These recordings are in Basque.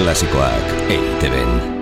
Klasikoak EITB-en.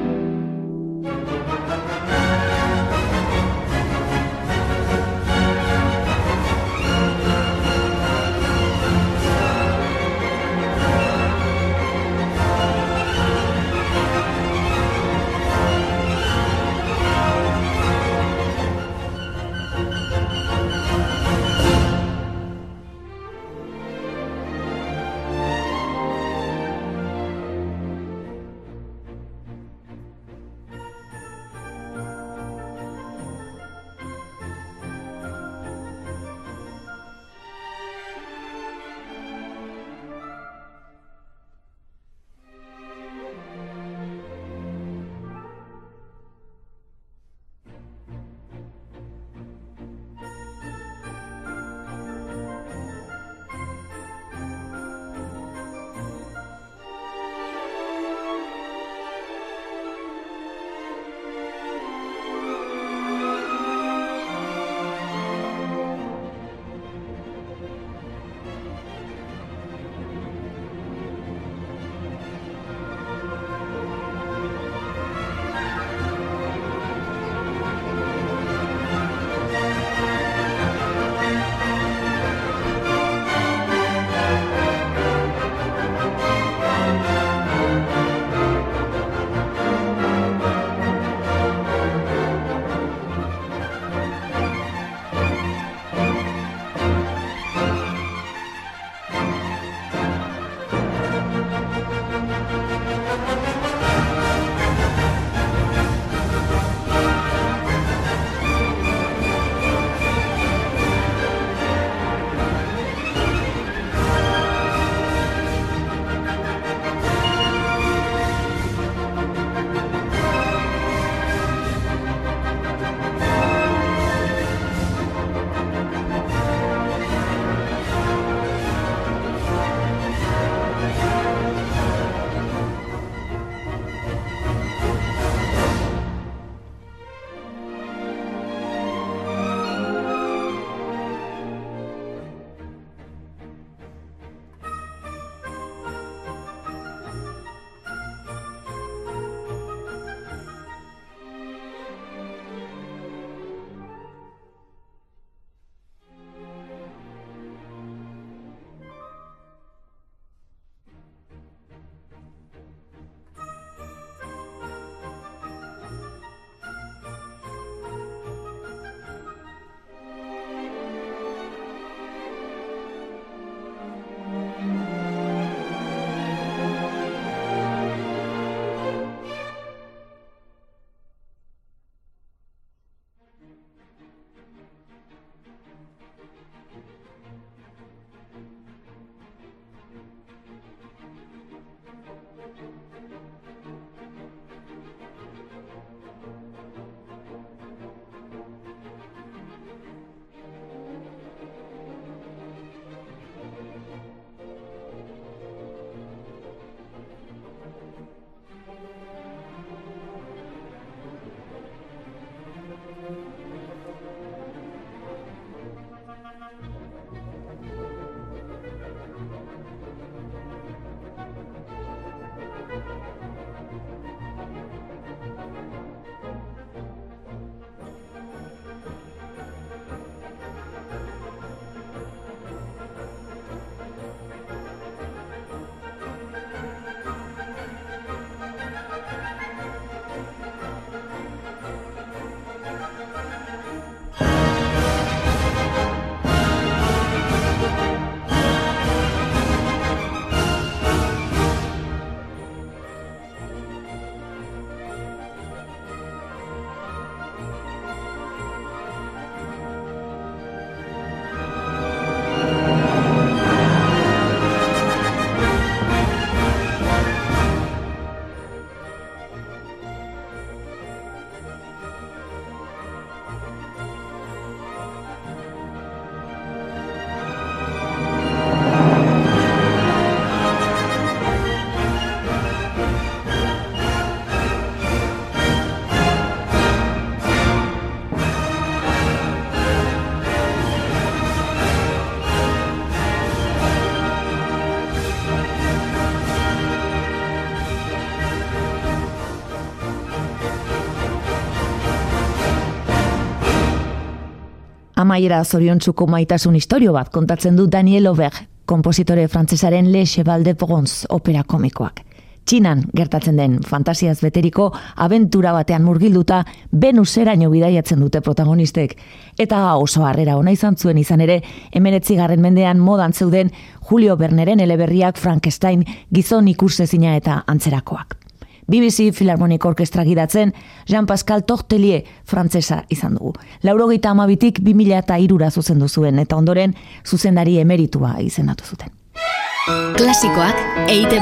Amaiera zoriontzuko maitasun historio bat kontatzen du Daniel Aubert, kompositore frantzesaren Le Cheval de Bronze opera komikoak. Txinan gertatzen den fantasiaz beteriko abentura batean murgilduta Venuseraino bidaiatzen dute protagonistek. Eta oso harrera ona izan zuen izan ere, emeretzigarren mendean modan zeuden Julio Berneren eleberriak Frankenstein gizon ikursezina eta antzerakoak. BBC Philharmonic Orkestra gidatzen Jean-Pascal Tortelier frantzesa izan dugu. Laurogeita amabitik 2000 eta irura zuzendu zuen eta ondoren zuzendari emeritua izendatu zuten. Klasikoak eite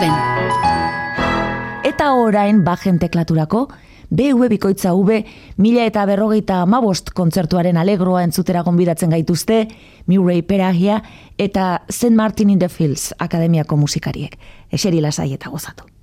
Eta orain bajen teklaturako, BV Bikoitza V, mila eta berrogeita amabost kontzertuaren alegroa entzutera gonbidatzen gaituzte, Murray Perahia eta St. Martin in the Fields Akademiako musikariek. Eseri lasai eta gozatu.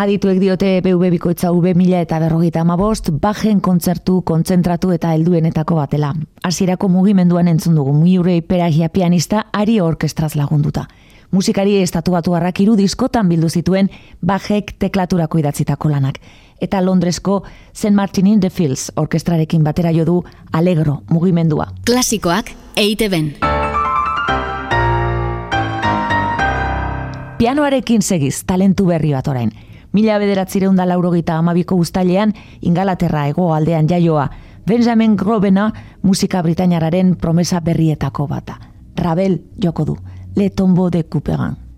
Adituek diote BV bikoitza V mila eta berrogeita amabost, bajen kontzertu, kontzentratu eta helduenetako batela. Hasierako mugimenduan entzun dugu, Murray Peragia pianista, ari orkestraz lagunduta. Musikari estatu batu harrak iru diskotan bildu zituen bajek teklaturako idatzitako lanak. Eta Londresko St. Martin in the Fields orkestrarekin batera jo du alegro mugimendua. Klasikoak eite ben. Pianoarekin segiz, talentu berri bat orain. Mila bederatzireun da laurogita amabiko ustailean, ingalaterra ego aldean jaioa, Benjamin Grobena musika britainararen promesa berrietako bata. Rabel joko du, Le Tombo de Couperin.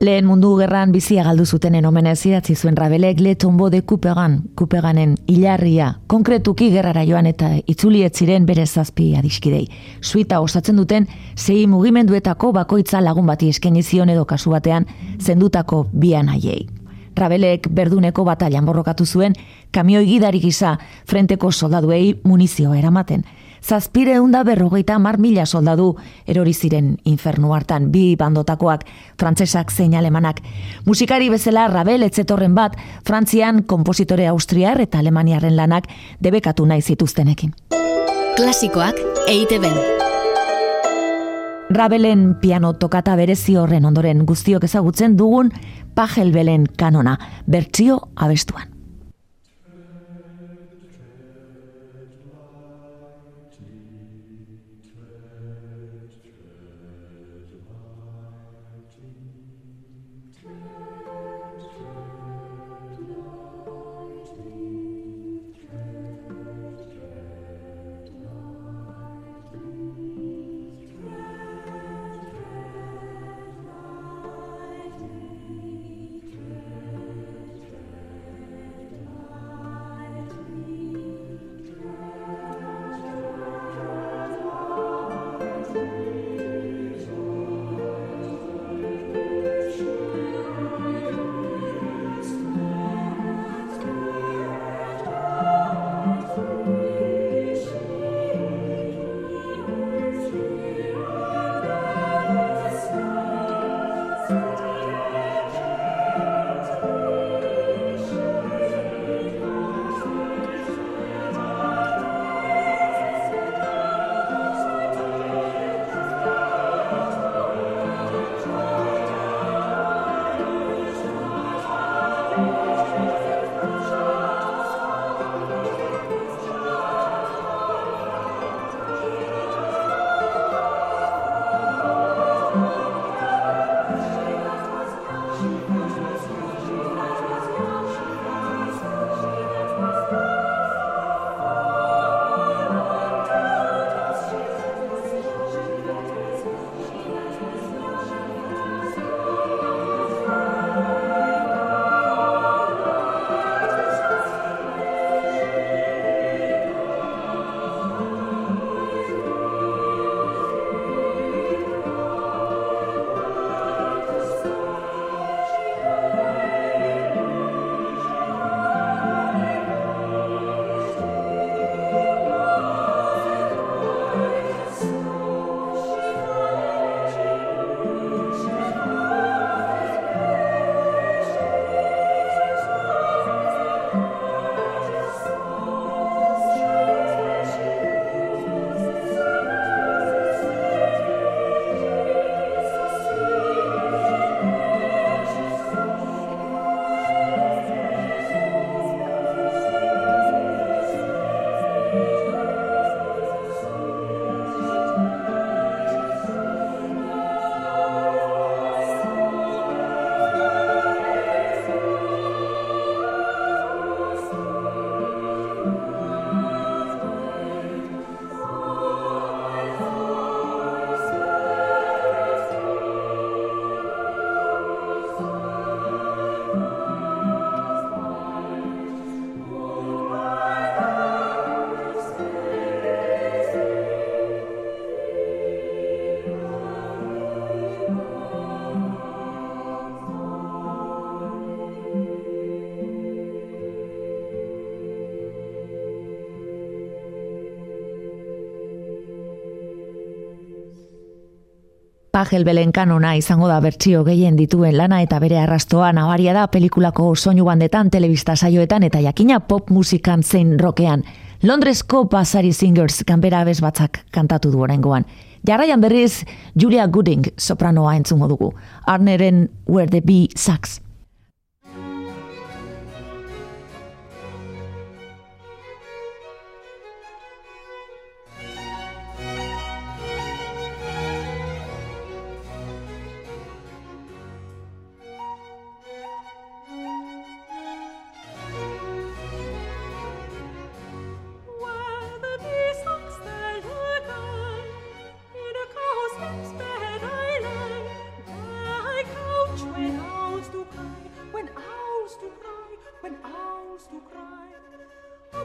Lehen mundu gerran bizia galdu zutenen omenez idatzi zuen rabelek le tombo de Kupegan, Kupeganen hilarria, konkretuki gerrara joan eta itzuliet ziren bere zazpi adiskidei. Suita osatzen duten sei mugimenduetako bakoitza lagun bati eskaini zion edo kasu batean zendutako bian haiei. Rabelek berduneko batalian borrokatu zuen, kamioi gidari gisa frenteko soldaduei munizioa eramaten. Zazpire eunda berrogeita mar mila soldadu erori ziren infernu hartan bi bandotakoak, frantsesak zein alemanak. Musikari bezala Rabel etzetorren bat, Frantzian kompositore austriar eta alemaniarren lanak debekatu nahi zituztenekin. Klasikoak EITB. Rabelen piano tokata berezi horren ondoren guztiok ezagutzen dugun Pajelbelen kanona, bertsio abestuan. Pagel Belen kanona izango da bertsio gehien dituen lana eta bere arrastoa nabaria da pelikulako soinu bandetan, telebista saioetan eta jakina pop musikan zein rokean. Londresko Basari Singers kanbera abez batzak kantatu du oraingoan. Jarraian berriz Julia Gooding sopranoa entzungo dugu. Arneren Where the Bee Sucks.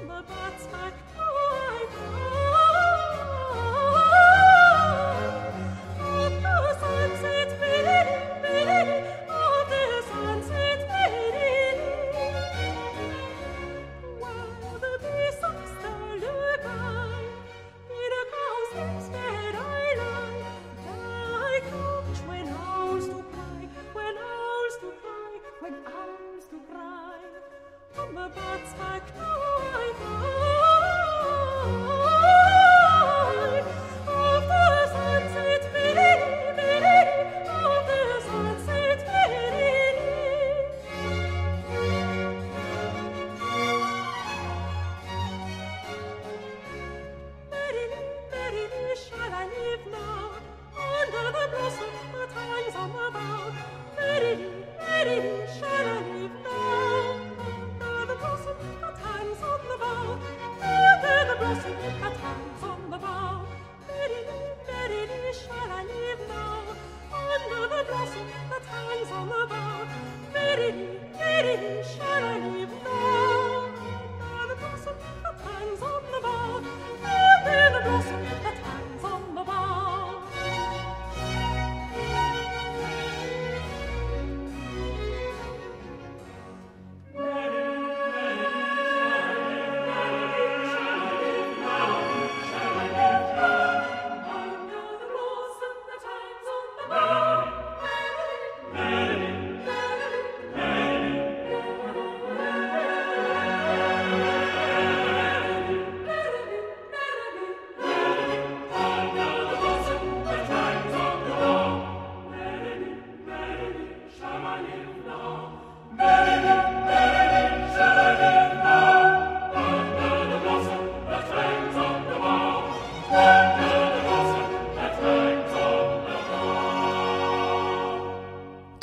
the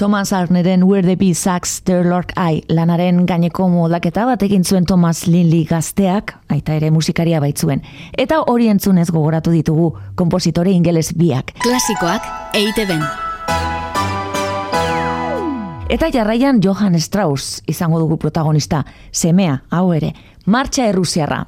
Thomas Arneren Where the Bee Sucks The Lord I lanaren gaineko moldaketa bat egin zuen Thomas Linley gazteak, aita ere musikaria baitzuen. Eta hori entzunez gogoratu ditugu kompositore ingeles biak. Klasikoak eite ben. Eta jarraian Johann Strauss izango dugu protagonista, semea, hau ere, martxa errusiarra.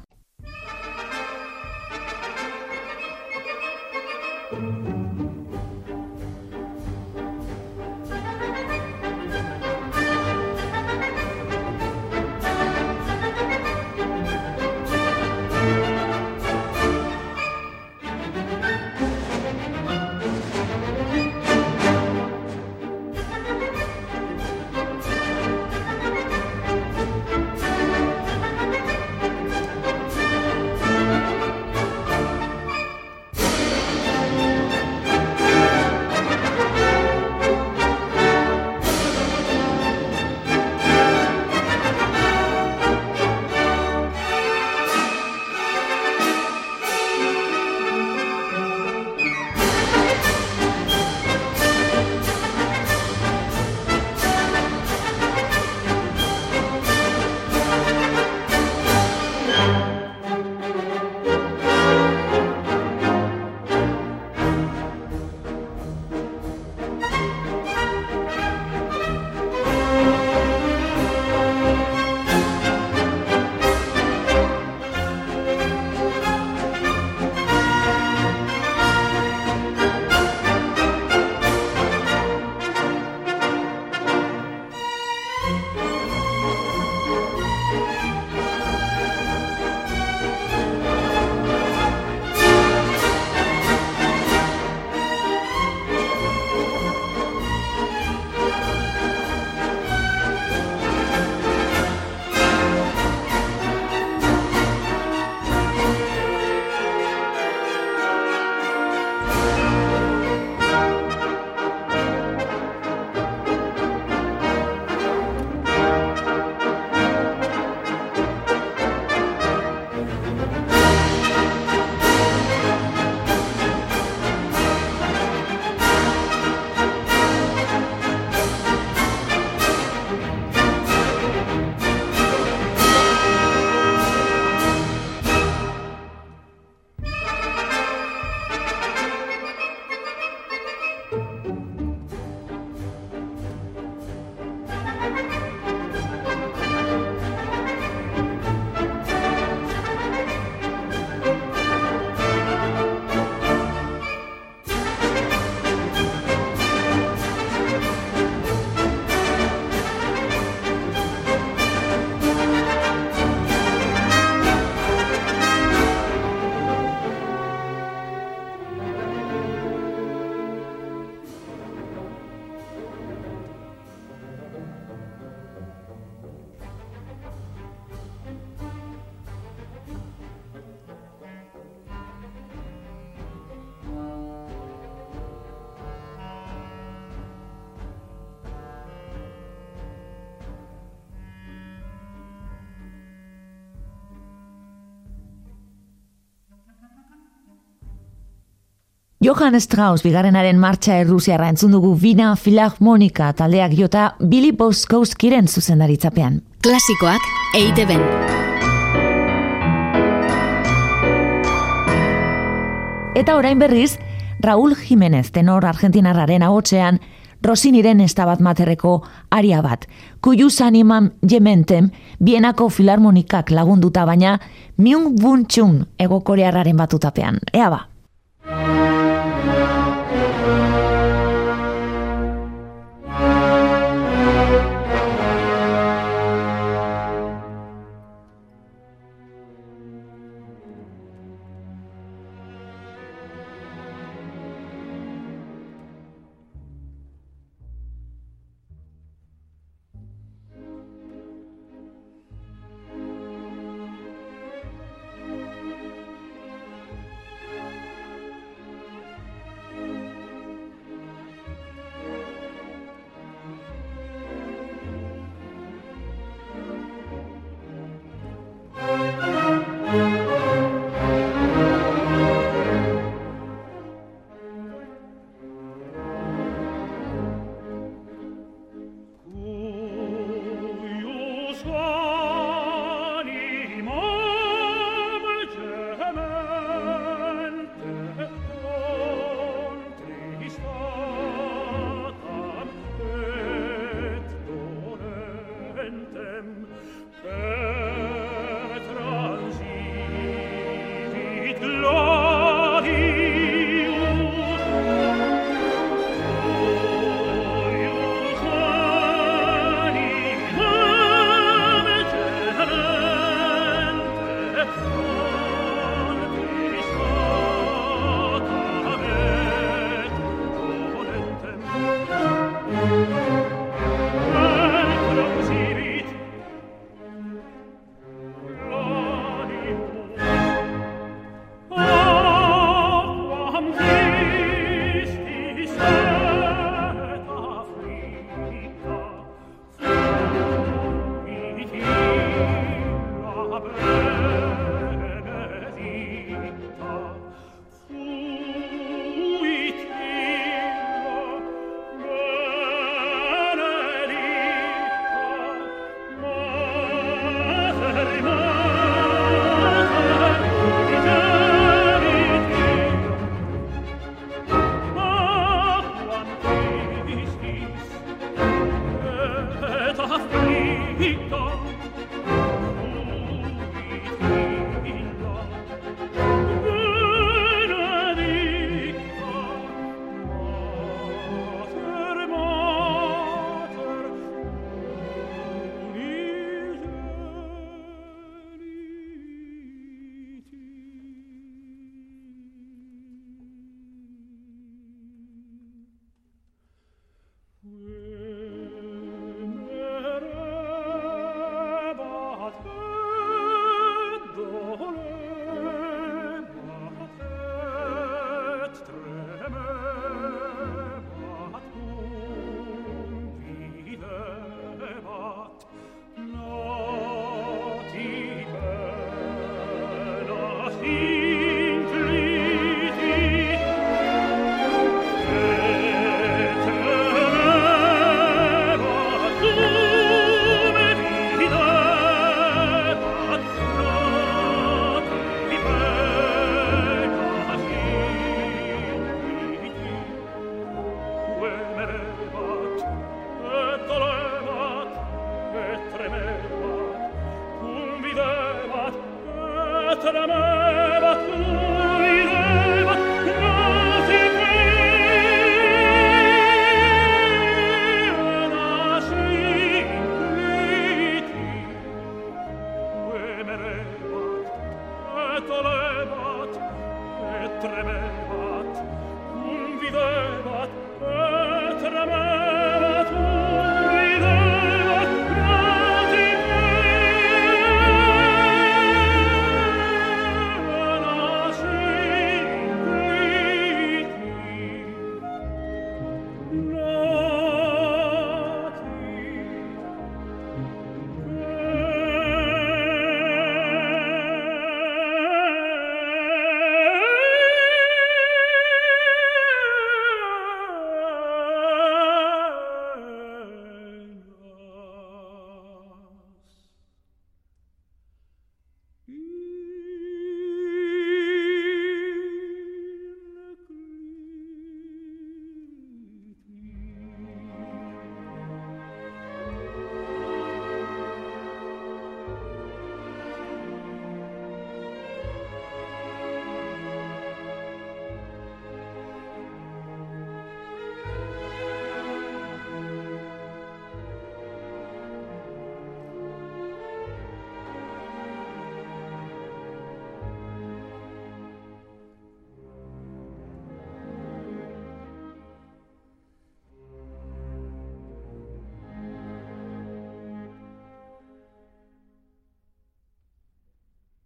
Johann Strauss bigarrenaren martxa errusiarra entzun dugu Vina Filharmonika taldeak jota Billy Boskowskiren zuzendaritzapean. Klasikoak eite ben. Eta orain berriz, Raúl Jiménez tenor argentinarraren ahotsean Rosiniren estabat materreko aria bat. Kuyus animam jementem, bienako filarmonikak lagunduta baina, miung buntxun ego korearraren batutapean. Ea ba.